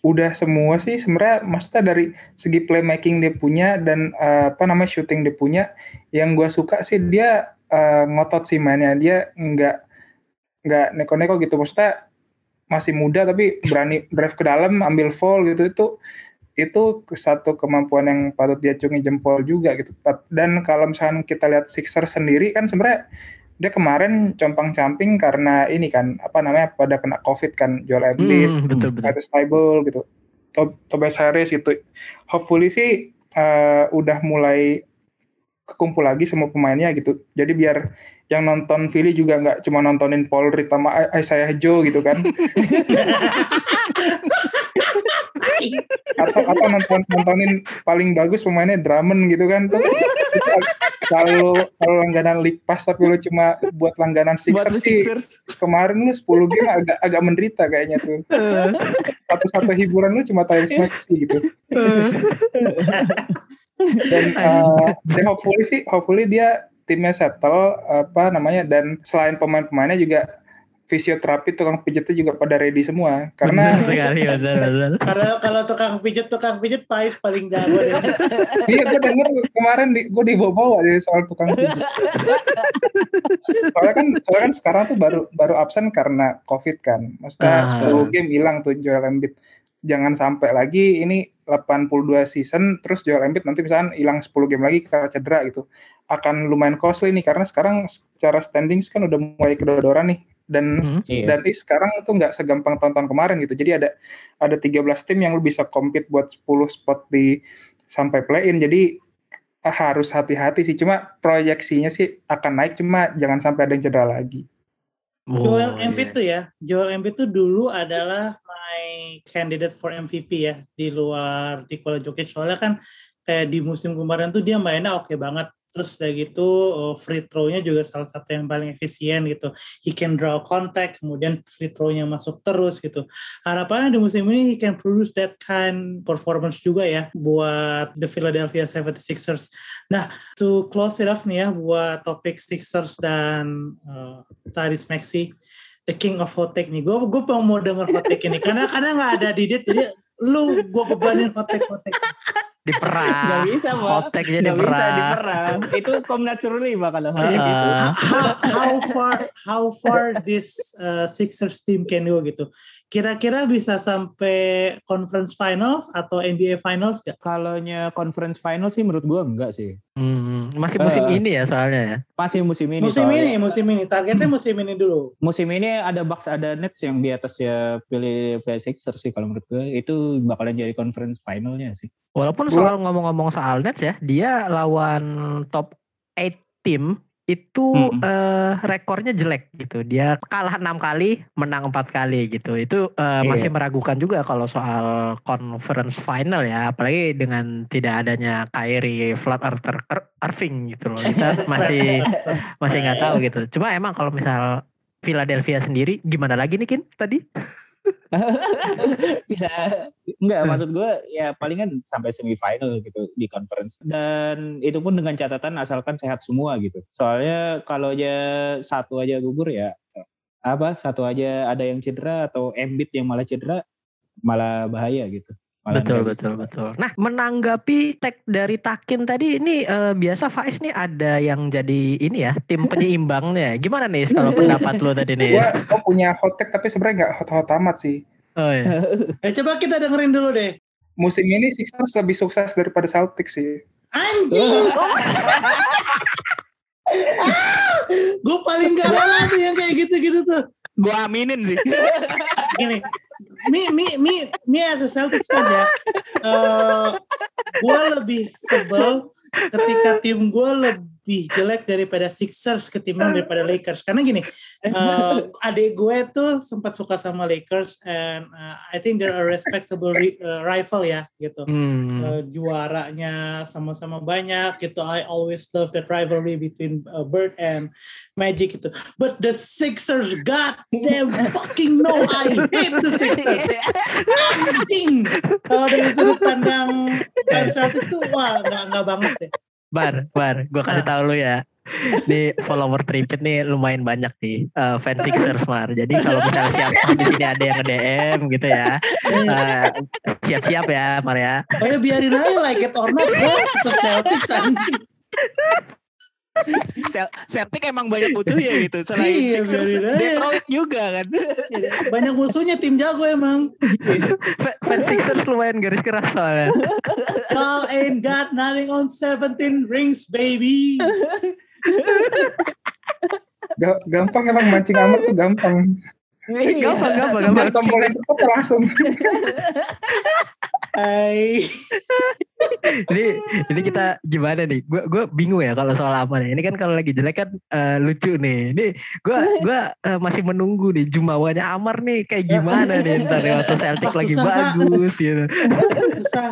udah semua sih sebenarnya maksudnya dari segi playmaking dia punya dan uh, apa namanya shooting dia punya yang gue suka sih dia uh, ngotot sih mainnya dia nggak nggak neko-neko gitu maksudnya masih muda tapi berani drive ke dalam ambil foul gitu itu itu satu kemampuan yang patut diacungi jempol juga gitu. Dan kalau misalnya kita lihat Sixer sendiri kan sebenarnya dia kemarin compang-camping karena ini kan apa namanya pada kena COVID kan Joel Embiid, hmm, betul betul. Stable gitu, Tobias Harris gitu. Hopefully sih uh, udah mulai kekumpul lagi semua pemainnya gitu. Jadi biar yang nonton Philly juga nggak cuma nontonin Paul Reed sama Isaiah Joe gitu kan. (laughs) atau atau nonton nontonin paling bagus pemainnya Drummond gitu kan. Tuh kalau kalau langganan League Pass tapi lu cuma buat langganan Sixers, buat sih kemarin lu 10 game agak agak menderita kayaknya tuh. Satu-satu hiburan lu cuma Tyrese Maxey gitu. Dan uh, dan hopefully sih hopefully dia timnya settle apa namanya dan selain pemain-pemainnya juga fisioterapi tukang pijatnya juga pada ready semua karena
Bener sekali, bener, bener.
Karena kalau tukang pijat tukang pijat Faiz paling jago deh. (laughs)
iya gue denger kemarin di, gue dibawa-bawa dari soal tukang pijat soalnya kan soalnya kan sekarang tuh baru baru absen karena covid kan maksudnya
Ah.
10 game hilang tuh Joel Embiid jangan sampai lagi ini 82 season terus Joel Embiid nanti misalkan hilang 10 game lagi karena cedera gitu akan lumayan costly nih karena sekarang secara standings kan udah mulai kedodoran nih dan
Mhm.
Iya.
dan ini sekarang itu nggak segampang tahun-tahun kemarin gitu. Jadi ada ada 13 tim yang lu bisa compete buat 10 spot di sampai play-in. Jadi ah, harus hati-hati sih. Cuma proyeksinya sih akan naik cuma jangan sampai ada yang cedera lagi.
Joel
Oh,
Embiid
iya.
tuh ya, Joel Embiid tuh dulu adalah my candidate for MVP ya di luar Nikola Jokic soalnya kan kayak di musim kemarin tuh dia mainnya oke banget. Terus udah gitu oh, free throw-nya juga salah satu yang paling efisien gitu. He can draw contact, kemudian free throw-nya masuk terus gitu. Harapannya di musim ini he can produce that kind performance juga ya buat the Philadelphia 76ers. Nah, to close it off nih ya buat topik Sixers dan uh, Tyrese Maxey, the king of hot take nih. Gue gue mau denger hot take ini karena karena nggak ada Didit jadi lu gue bebanin hot take hot take.
Diperang.
Gak bisa, Pak.
Hotek jadi
Gak bisa
perang.
diperang. Itu Komnat Surli bakal hal
Heeh.
gitu.
How, how far how far this uh, Sixers team can go gitu. Kira-kira bisa sampai conference finals atau NBA finals gak?
Kalaunya conference final sih menurut gua enggak sih.
Hmm, masih musim
Eh.
ini ya soalnya ya.
Masih musim ini.
Musim
soalnya.
ini, musim ini. Targetnya musim ini dulu.
Musim ini ada Bucks ada Nets yang di atas ya Philadelphia Sixers sih kalau menurut gue itu bakalan jadi conference finalnya sih.
Walaupun soal ngomong-ngomong soal Nets ya, dia lawan top 8 tim itu
Mm-mm.
eh, rekornya jelek gitu. Dia kalah enam kali, menang empat kali gitu. Itu eh,
Iya.
masih meragukan juga kalau soal conference final ya, apalagi dengan tidak adanya Kyrie Flat Earther Ir- Irving gitu loh. Kita (laughs) masih masih nggak tahu gitu. Cuma emang kalau misal Philadelphia sendiri gimana lagi nih Kin tadi?
Bisa (laughs) enggak maksud gue ya palingan sampai semifinal gitu di conference. Dan itu pun dengan catatan asalkan sehat semua gitu. Soalnya kalau aja satu aja gugur ya apa satu aja ada yang cedera atau Embiid yang malah cedera malah bahaya gitu.
Betul betul betul. Nah menanggapi tag dari Takin tadi ini eh, biasa Faiz nih ada yang jadi ini ya tim (laughs) penyeimbangnya. Gimana nih kalau pendapat lo tadi nih?
Gue gue punya hot take tapi sebenarnya nggak hot-hot amat sih.
Oh, iya. (laughs)
Eh coba kita dengerin dulu deh.
Musim ini Sixers lebih sukses daripada Celtics sih.
Anjing. (laughs) gue paling gak rela tuh yang kayak gitu-gitu tuh.
Gue aminin sih.
Gini, mi mi mi mi as a Celtics fan ya, gue lebih sebel ketika tim gue lebih jelek daripada Sixers ketimbang daripada Lakers. Karena gini, eh, adik gue tuh sempat suka sama Lakers and uh, I think they're a respectable ri- uh, rival ya gitu.
Hmm.
Uh, juaranya sama-sama banyak gitu. I always love that rivalry between uh, Bird and Magic gitu. But the Sixers, god damn fucking no, I hate the Sixers. (laughs) Anjing. Kalau dari sudut pandang fans Celtics tuh wah nggak nggak banget deh.
Bar, bar, gue kasih tahu lu ya. Nih follower tripit nih lumayan banyak nih eh, fan Sixers Mar. Jadi kalau misalnya siapa di sini ada yang nge-DM gitu ya, eh, siap-siap ya Mar ya.
Oh ya biarin aja like it or not, gue tetap Celtics anjing.
Cel- Celtic emang banyak musuhnya gitu. Selain
Iya,
Sixers. Detroit juga kan.
Banyak musuhnya tim jago emang.
Fa- Fan Sixers lumayan garis keras soalnya.
Y'all ain't got nothing on 17 rings, baby.
Ga- Gampang emang mancing amat tuh gampang.
Gampang, gampang, gampang.
Biar tombol tepat langsung.
Hai. (laughs)
ini ini kita gimana nih? Gue gue bingung ya kalau soal apa nih. Ini kan kalau lagi jelek kan eh, lucu nih. Ini gue gua eh, masih menunggu nih Jumawanya Amar nih kayak gimana nih ntar ya, waktu Celtic lagi
susah,
bagus gitu. (laughs)
Susah.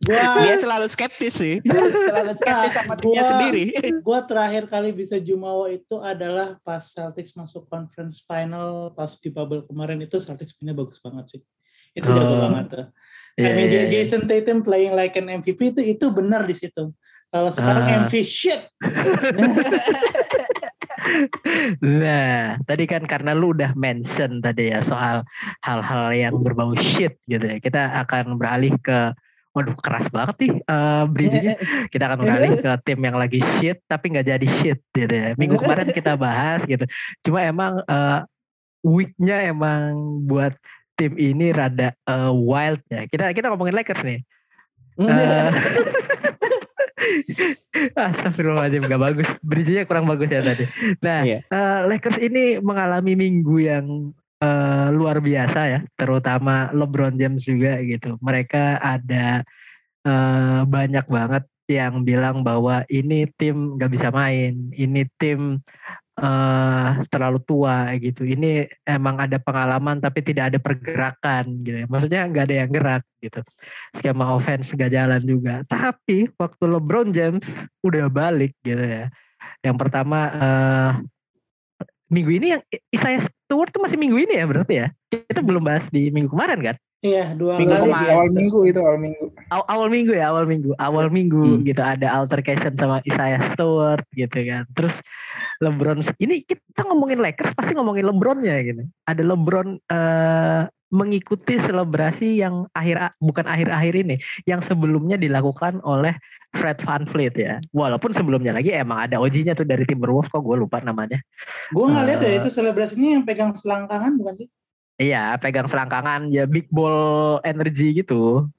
Gua
Dia selalu skeptis sih. Selalu skeptis sama timnya
Gua-
sendiri. (laughs)
gua terakhir kali bisa jumawa itu adalah pas Celtics masuk conference final pas di bubble kemarin itu Celtics punya bagus banget sih. Itu jago
Oh.
banget tuh. I
Iya,
mean,
iya, iya.
Jason Tatum playing like an MVP itu itu benar di situ. Kalau sekarang
Ah.
MV shit. (laughs)
Nah, tadi kan karena lu udah mention tadi ya soal hal-hal yang berbau shit gitu ya. Kita akan beralih ke Waduh keras banget nih uh, bridgingnya. (laughs) Kita akan beralih ke tim yang lagi shit tapi nggak jadi shit gitu ya. Minggu kemarin kita bahas gitu. Cuma emang uh, weeknya emang buat tim ini rada uh, wild ya. Kita kita ngomongin Lakers nih. Uh, (laughs) (laughs) Astagfirullahaladzim gak bagus. Bridgingnya kurang bagus ya tadi. Nah, yeah. Iya. uh, Lakers ini mengalami minggu yang uh, luar biasa ya, terutama LeBron James juga gitu. Mereka ada uh, banyak banget yang bilang bahwa ini tim nggak bisa main, ini tim uh, terlalu tua gitu. Ini emang ada pengalaman tapi tidak ada pergerakan gitu. Maksudnya nggak ada yang gerak gitu. Skema offense nggak jalan juga. Tapi waktu LeBron James udah balik gitu ya. Yang pertama uh, minggu ini yang Isaiah Stewart tuh masih minggu ini ya berarti ya? Kita belum bahas di minggu kemarin kan?
Iya, dua
minggu kali di awal minggu itu awal minggu.
Awal, awal minggu ya, awal minggu. Awal minggu hmm. gitu ada altercation sama Isaiah Stewart gitu kan. Terus LeBron ini kita ngomongin Lakers pasti ngomongin LeBronnya gitu. Ada LeBron uh, mengikuti selebrasi yang akhir bukan akhir-akhir ini, yang sebelumnya dilakukan oleh Fred Van Fleet ya. Walaupun sebelumnya lagi emang ada ojinya tuh dari Timberwolves kok gue lupa namanya.
Gue nggak lihat uh, deh itu selebrasinya yang pegang selangkangan bukan sih?
Iya, pegang selangkangan ya big ball energy gitu.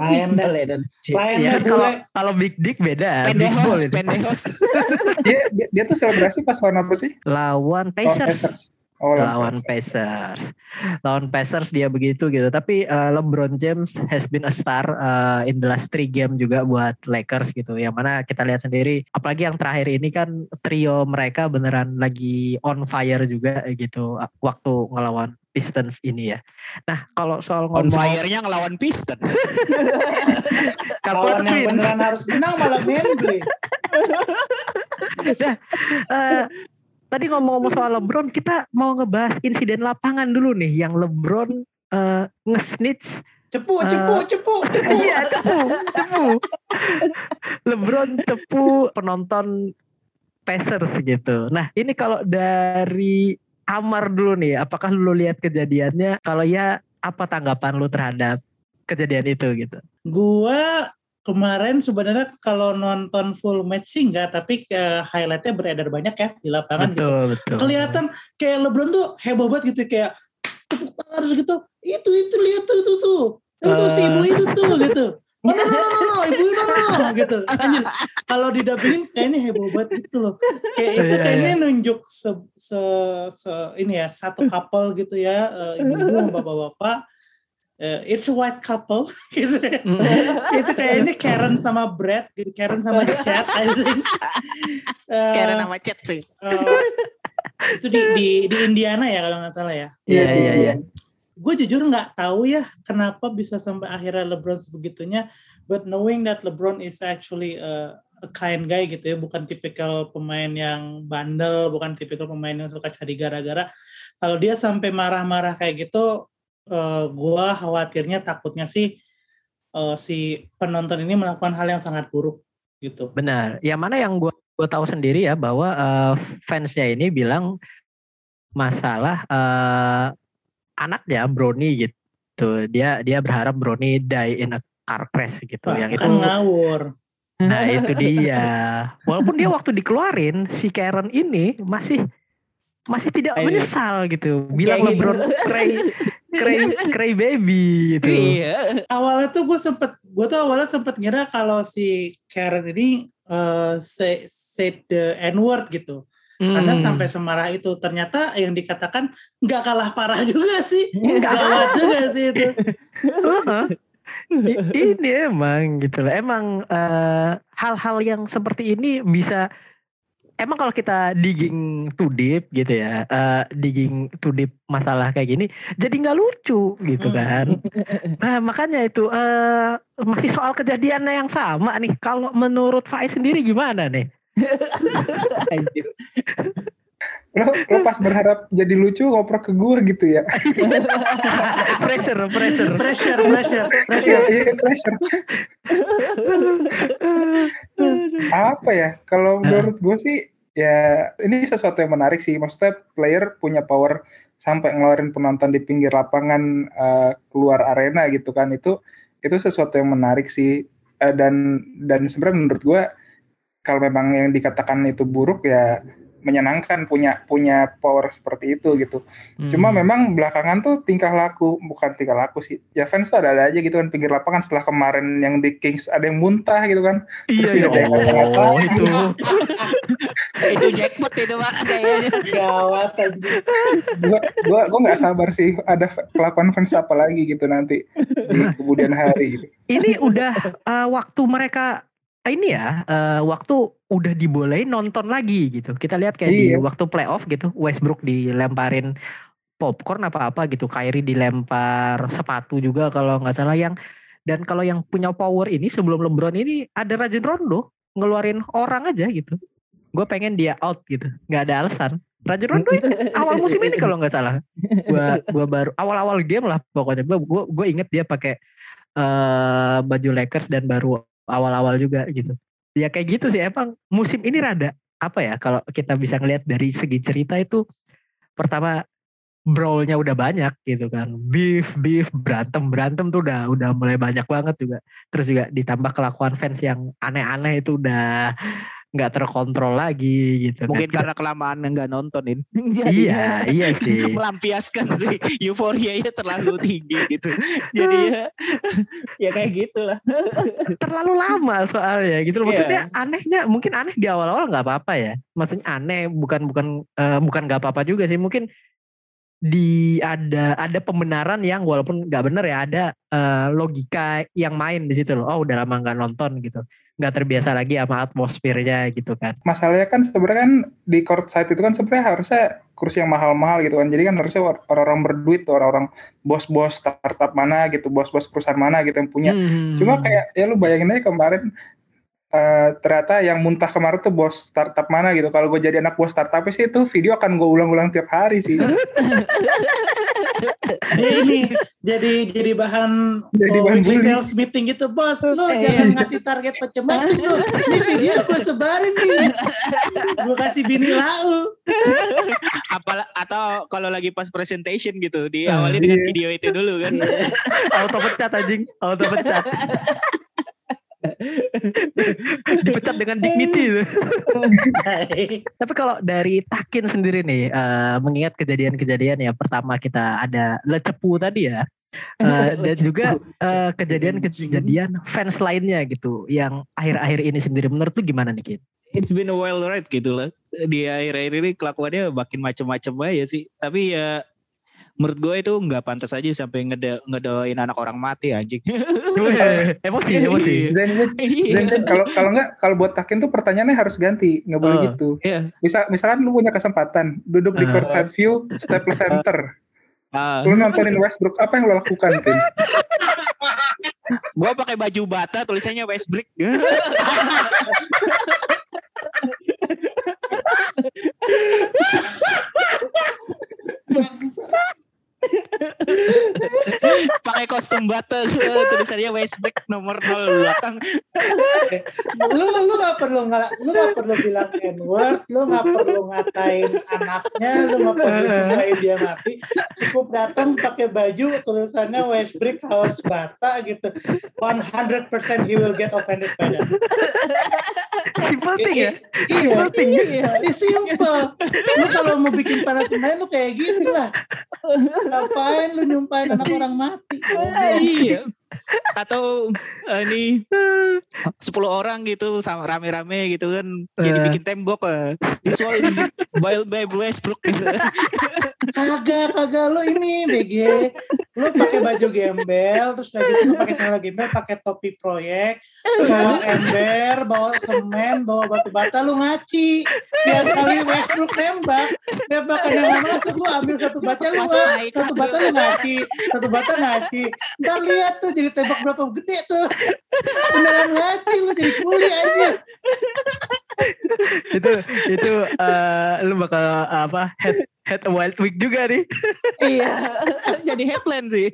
Lain Lain
ya, kalau kalau big dick beda.
Pendehos, pendehos.
dia, dia, dia tuh selebrasi pas lawan apa sih?
Lawan Pacers. Lawan Pacers. Oh, lawan Pacers. Lawan Pacers dia begitu gitu. Tapi uh, LeBron James has been a star uh, in the last three game juga buat Lakers gitu. Yang mana kita lihat sendiri, apalagi yang terakhir ini kan trio mereka beneran lagi on fire juga gitu waktu ngelawan Pistons ini ya. Nah kalau soal
ngomong on fire-nya ngelawan Pistons. (laughs)
Kalau yang beneran harus menang malah main
nah, uh, tadi ngomong-ngomong soal (laughs) LeBron, kita mau ngebahas insiden lapangan dulu nih, yang LeBron uh, nge-snitch
cepu, cepu, uh, cepu, cepu.
Iya, cepu, cepu. (laughs) LeBron cepu penonton Pacers gitu. Nah, ini kalau dari Amar dulu nih, apakah lu lihat kejadiannya? Kalau ya, apa tanggapan lu terhadap kejadian itu gitu?
Gua kemarin sebenarnya kalau nonton full match sih enggak, tapi uh, highlightnya beredar banyak ya di lapangan
betul,
gitu.
Betul.
Kelihatan kayak LeBron tuh heboh banget gitu kayak tepuk tangan harus gitu. Itu itu lihat tuh tuh tuh. Itu uh. si ibu itu tuh gitu. Oh, no, no, no, no, no, ibu no, no, no, gitu. Anjir, kalau didampingin kayaknya heboh banget gitu loh. Kayak itu iya, kayaknya iya. nunjuk se, se, se, ini ya, satu couple gitu ya, uh, ibu-ibu bapak-bapak uh, it's a white couple (laughs) gitu. Mm. (laughs) itu kayak ini Karen sama Brad gitu, Karen sama (laughs) Chad I think.
Uh, Karen sama Chad sih.
Uh, itu di, di di Indiana ya kalau nggak salah ya.
Iya iya iya.
Gue jujur nggak tahu ya kenapa bisa sampai akhirnya LeBron sebegitunya. But knowing that LeBron is actually a, a kind guy gitu ya, bukan tipikal pemain yang bandel, bukan tipikal pemain yang suka cari gara-gara. Kalau dia sampai marah-marah kayak gitu, uh, gua khawatirnya takutnya sih uh, si penonton ini melakukan hal yang sangat buruk gitu.
Benar. Yang mana yang gua gua tahu sendiri ya bahwa uh, fansnya ini bilang masalah uh, anaknya Brony gitu. Dia dia berharap Brony die in a car crash gitu.
Wah,
yang
kan itu ngawur.
Nah itu dia. Walaupun dia waktu dikeluarin si Karen ini masih masih tidak menyesal gitu. Bilang LeBron cray cray, cray baby gitu.
Iya. Awalnya tuh gue sempet, gue tuh awalnya sempet ngira kalau si Karen ini uh, say, say the N word gitu. Hmm. Karena sampai semarah itu ternyata yang dikatakan nggak kalah parah juga sih, gawat juga sih itu.
ini emang gitu loh. Emang eh, hal-hal uh, yang seperti ini bisa emang kalau kita digging too deep gitu ya, uh, digging too deep masalah kayak gini, jadi nggak lucu gitu hmm. kan. (laughs) Nah makanya itu uh, masih soal kejadiannya yang sama nih. Kalau menurut Faiz sendiri gimana nih? (laughs)
lo, lo pas berharap jadi lucu ngoprek ke gue gitu ya?
Pressure (laughs) pressure.
Pressure pressure pressure.
iya pressure. Apa ya? Kalau menurut gue sih ya ini sesuatu yang menarik sih. Maksudnya player punya power sampai ngeluarin penonton di pinggir lapangan uh, keluar arena gitu kan. Itu itu sesuatu yang menarik sih. Uh, dan dan sebenarnya menurut gue kalau memang yang dikatakan itu buruk ya menyenangkan punya punya power seperti itu gitu. Hmm. Cuma memang belakangan tuh tingkah laku bukan tingkah laku sih. Ya fans tuh ada, ada aja gitu kan pinggir lapangan setelah kemarin yang di Kings ada yang muntah gitu kan.
Iya
Terus
iya. Oh, itu. (laughs)
itu jackpot itu pak kayaknya.
Gawat anjing.
gua gua gua nggak sabar sih ada kelakuan fans apa lagi gitu nanti di kemudian hari gitu.
Ini udah uh, waktu mereka ini ya uh, waktu udah dibolehin nonton lagi gitu. Kita lihat kayak di
Iya.
waktu playoff gitu, Westbrook dilemparin popcorn apa apa gitu, Kyrie dilempar sepatu juga kalau nggak salah yang dan kalau yang punya power ini sebelum LeBron ini ada Rajon Rondo ngeluarin orang aja gitu. Gue pengen dia out gitu, nggak ada alasan. Rajon Rondo ini awal musim ini kalau nggak salah, gua gua baru awal-awal game lah pokoknya. Gue gue gue inget dia pakai eh baju Lakers dan baru awal-awal juga gitu. Ya kayak gitu sih emang musim ini rada apa ya kalau kita bisa ngelihat dari segi cerita itu pertama brawl-nya udah banyak gitu kan. Beef, beef, berantem, berantem tuh udah udah mulai banyak banget juga. Terus juga ditambah kelakuan fans yang aneh-aneh itu udah nggak terkontrol lagi gitu.
Mungkin
kan.
karena kelamaan nggak nontonin. (laughs)
iya, iya sih. (laughs)
melampiaskan sih euforianya terlalu tinggi gitu. Jadi ya ya kayak gitulah.
terlalu lama soalnya gitu loh. Maksudnya
Iya.
anehnya mungkin aneh di awal-awal nggak apa-apa ya. Maksudnya aneh bukan bukan eh, bukan nggak apa-apa juga sih. Mungkin di ada ada pembenaran yang walaupun nggak bener ya ada eh, logika yang main di situ loh. Oh udah lama nggak nonton gitu. Nggak terbiasa lagi sama atmosfernya gitu kan.
Masalahnya kan sebenarnya kan di court side itu kan sebenarnya harusnya kursi yang mahal-mahal gitu kan. Jadi kan harusnya orang-orang berduit orang-orang bos-bos startup mana gitu, bos-bos perusahaan mana gitu yang punya.
Hmm.
Cuma kayak ya lu bayangin aja kemarin eh, ternyata yang muntah kemarin tuh bos startup mana gitu. Kalau gue jadi anak bos startup sih itu video akan gue ulang-ulang tiap hari sih. (laughs)
Jadi ini jadi jadi bahan
Jadi
oh,
bahan
sales meeting gitu bos lu
Eh,
jangan
iya.
ngasih target macam-macam lu ini video gue sebarin nih gue kasih bini lau
Apalah atau kalau lagi pas presentation gitu di
Ah,
awalnya dengan
iya.
video itu dulu kan.
auto pecat anjing, auto pecat. (laughs) Dipecat dengan dignity itu. (laughs) Tapi kalau dari Takin sendiri nih, eh, mengingat kejadian-kejadian ya, pertama kita ada Lecepu tadi ya, eh, dan juga eh, kejadian-kejadian fans lainnya gitu, yang akhir-akhir ini sendiri menurut lu gimana nih Kin?
It's been a wild ride gitu lah. Di akhir-akhir ini kelakuannya makin macem-macem aja sih. Tapi ya menurut gue itu nggak pantas aja sampai ngede ngedoain anak orang mati anjing. (laughs)
emosi, emosi.
Zen, Zen,
Iya.
Zen, Zen, kalau kalau nggak kalau buat Takin tuh pertanyaannya harus ganti, nggak boleh
Oh.
gitu.
Iya.
Misal misalkan lu punya kesempatan duduk di
Ah.
courtside view, Staples Center,
Ah,
lu nontonin Westbrook, apa yang lo lakukan, Tin?
gua pakai baju bata tulisannya Westbrook. (laughs) pakai kostum bata tulisannya Westbrook nomor 0 belakang.
lu lu nggak perlu nggak lu nggak perlu bilang n word lu nggak perlu ngatain anaknya lu nggak perlu ngatain dia mati cukup datang pakai baju tulisannya Westbrook House Bata gitu. 100% he will get offended by that.
Simple thing ya.
iya iya. It's simple lu kalau mau bikin panas main lu kayak gitu lah. Ngapain lu nyumpahin anak orang mati?
Iya. Atau eh, ini 10 orang gitu sama rame-rame gitu kan jadi
Eh.
bikin tembok eh. This wall is built by Westbrook gitu.
kagak kagak lu ini BG lu pakai baju gembel terus lagi lu pakai celana gembel pakai topi proyek bawa ember bawa semen bawa batu bata lu ngaci biar kali Westbrook nembak tembakan yang masuk lu ambil satu bata
naik
satu bata lu ngaci satu bata ngaci ntar lihat tuh jadi tembak berapa gede tuh beneran ngaci lu jadi kuli aja
itu itu eh, lu bakal apa head head a wild week juga nih.
iya. jadi headline sih.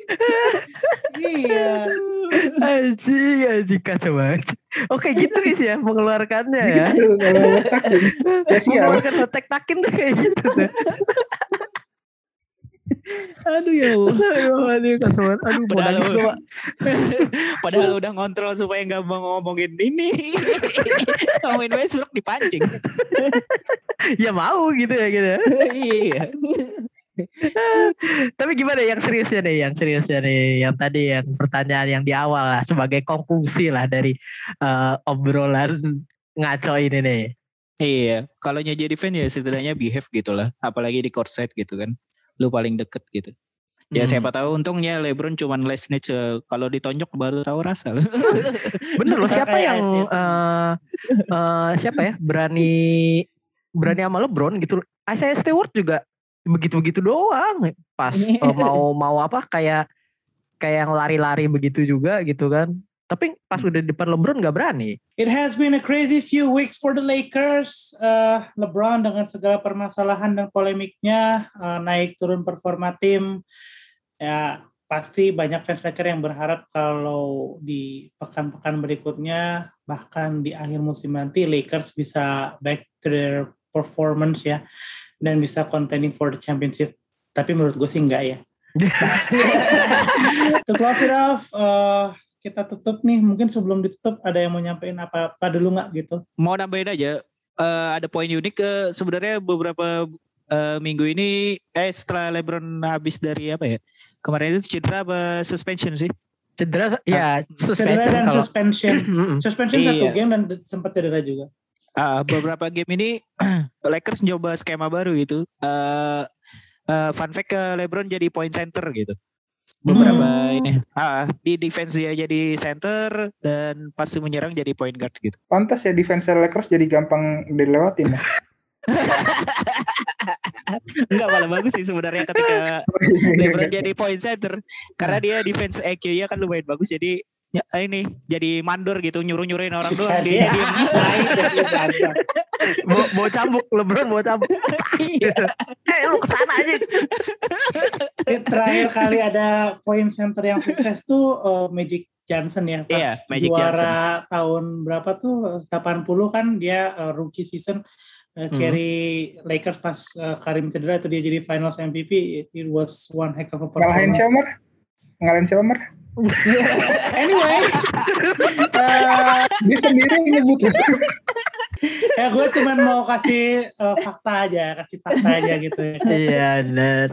iya
Anjing, anjing kacau banget. Oke gitu guys ya mengeluarkannya ya.
Gitu.
Mengeluarkan hotek takin tuh kayak gitu tuh.
Aduh ya Allah.
Aduh, aduh kacau banget. Aduh,
Padahal-
Pak. (laughs)
Padahal udah ngontrol supaya nggak mau ngomongin ini. (laughs) ngomongin Westbrook dipancing. (laughs)
Ya mau gitu ya gitu. ya.
iya.
Tapi gimana yang seriusnya nih, yang seriusnya nih, yang tadi yang pertanyaan yang di awal lah sebagai konklusi lah dari eh, obrolan ngaco ini nih.
Iya, kalau jadi fan ya setidaknya behave gitu lah. Apalagi di court side gitu kan. Lu paling deket gitu. Ya
Hmm.
siapa tahu untungnya LeBron cuman last snitch eh, kalau ditonjok baru tahu rasa. (laughs)
Bener loh siapa yang eh eh, siapa ya berani berani sama LeBron gitu. Isaiah Stewart juga begitu-begitu doang pas (laughs) mau mau apa kayak kayak yang lari-lari begitu juga gitu kan. Tapi pas udah di depan LeBron nggak berani.
It has been a crazy few weeks for the Lakers. Uh, LeBron dengan segala permasalahan dan polemiknya uh, naik turun performa tim. Ya pasti banyak fans Lakers yang berharap kalau di pekan-pekan berikutnya bahkan di akhir musim nanti Lakers bisa back to their performance ya dan bisa contending for the championship. Tapi menurut gue sih enggak ya. (laughs) (laughs) to close it off, uh, kita tutup nih. Mungkin sebelum ditutup ada yang mau nyampein apa-apa dulu nggak gitu?
Mau nambahin aja eh, ada poin unik ke sebenarnya beberapa eh, minggu ini eh setelah LeBron habis dari apa ya? Kemarin itu cedera apa suspension sih?
Cedera ya
Cedera
suspension
dan
kalau
suspension. (clears throat) Suspension satu
Iya.
game dan sempat cedera juga.
Ah, beberapa game ini (clears throat) Lakers nyoba skema baru gitu. Eh eh, fun fact ke LeBron jadi point center gitu. Beberapa
Hmm.
ini ah, di defense dia jadi center dan pas menyerang jadi point guard gitu.
Pantas ya defense Lakers jadi gampang dilewatin ya. (laughs)
Enggak malah bagus sih sebenarnya ketika (laughs) LeBron jadi point center karena dia defense EQ-nya kan lumayan bagus jadi ya, ini jadi mandor gitu nyuruh-nyuruhin orang doang dia
Jadi- (laughs)
mau, mau cambuk LeBron mau cambuk. eh lu ke sana aja.
Terakhir kali ada point center yang sukses tuh uh, Magic Johnson ya. Pas
Iya, Magic
juara tahun berapa tuh? 80 kan dia uh, rookie season uh, carry Lakers pas uh, Karim cedera itu dia jadi Finals MVP it, it was one heck of a
Ngalahin
performance.
siapa Mar? Ngalahin siapa Mar? (laughs)
anyway. Uh, (laughs)
Dia sendiri nyebut (laughs)
ya. gue cuman mau kasih uh, fakta aja kasih fakta aja gitu ya.
Iya benar.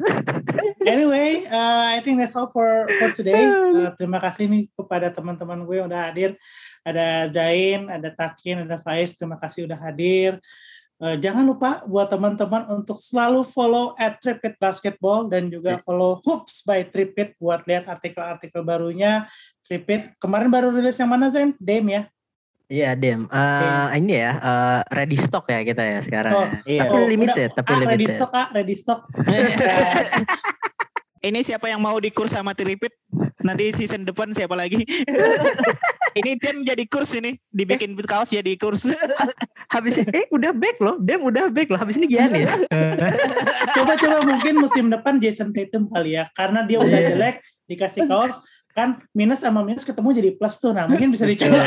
Anyway, uh, I think that's all for for today. Uh, terima kasih nih kepada teman-teman gue yang udah hadir. Ada Zain, ada Takin, ada Faiz. Terima kasih udah hadir. Uh, jangan lupa buat teman-teman untuk selalu follow at Tripit Basketball dan juga follow Hoops by Tripit buat lihat artikel-artikel barunya. Tripit kemarin baru rilis yang mana Zain? Dame ya.
Iya Dem. Eh, ini ya eh, ready stock ya kita ya sekarang.
Oh,
ya.
Iya.
Tapi
Oh,
limited,
udah.
tapi
ah, ready
limited.
stock, ah, ready stock. (laughs)
Ini siapa yang mau di kurs sama Tripit? Nanti season depan siapa lagi? (laughs) ini Dem jadi kurs ini, dibikin kaos jadi kurs. (laughs)
Habis eh udah back loh, Dem udah back loh. Habis ini Giannis.
Coba-coba mungkin musim depan Jason Tatum kali ya, karena dia udah
Iya.
jelek dikasih kaos kan minus sama minus ketemu jadi plus tuh, nah mungkin bisa dicoba. (laughs)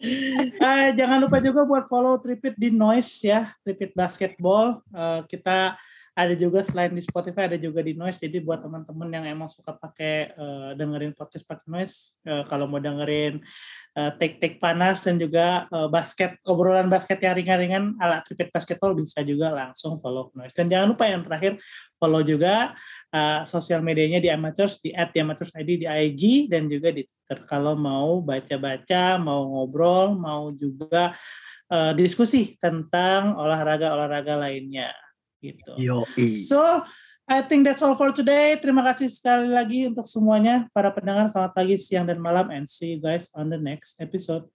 Eh, jangan lupa juga buat follow Tripit di Noise ya, Tripit Basketball. Eh, kita ada juga selain di Spotify ada juga di Noise. Jadi buat teman-teman yang emang suka pakai eh, dengerin podcast pakai Noise, eh, kalau mau dengerin eh, take-take panas dan juga eh, basket obrolan basket yang ringan-ringan ala Tripit Basketball bisa juga langsung follow Noise. Dan jangan lupa yang terakhir follow juga eh, sosial medianya di Amateurs di @amateurs_id di IG dan juga di Twitter. Kalau mau baca-baca, mau ngobrol, mau juga eh, diskusi tentang olahraga-olahraga lainnya gitu.
Yo.
So, I think that's all for today. Terima kasih sekali lagi untuk semuanya para pendengar. Selamat pagi, siang, dan malam and see you guys on the next episode.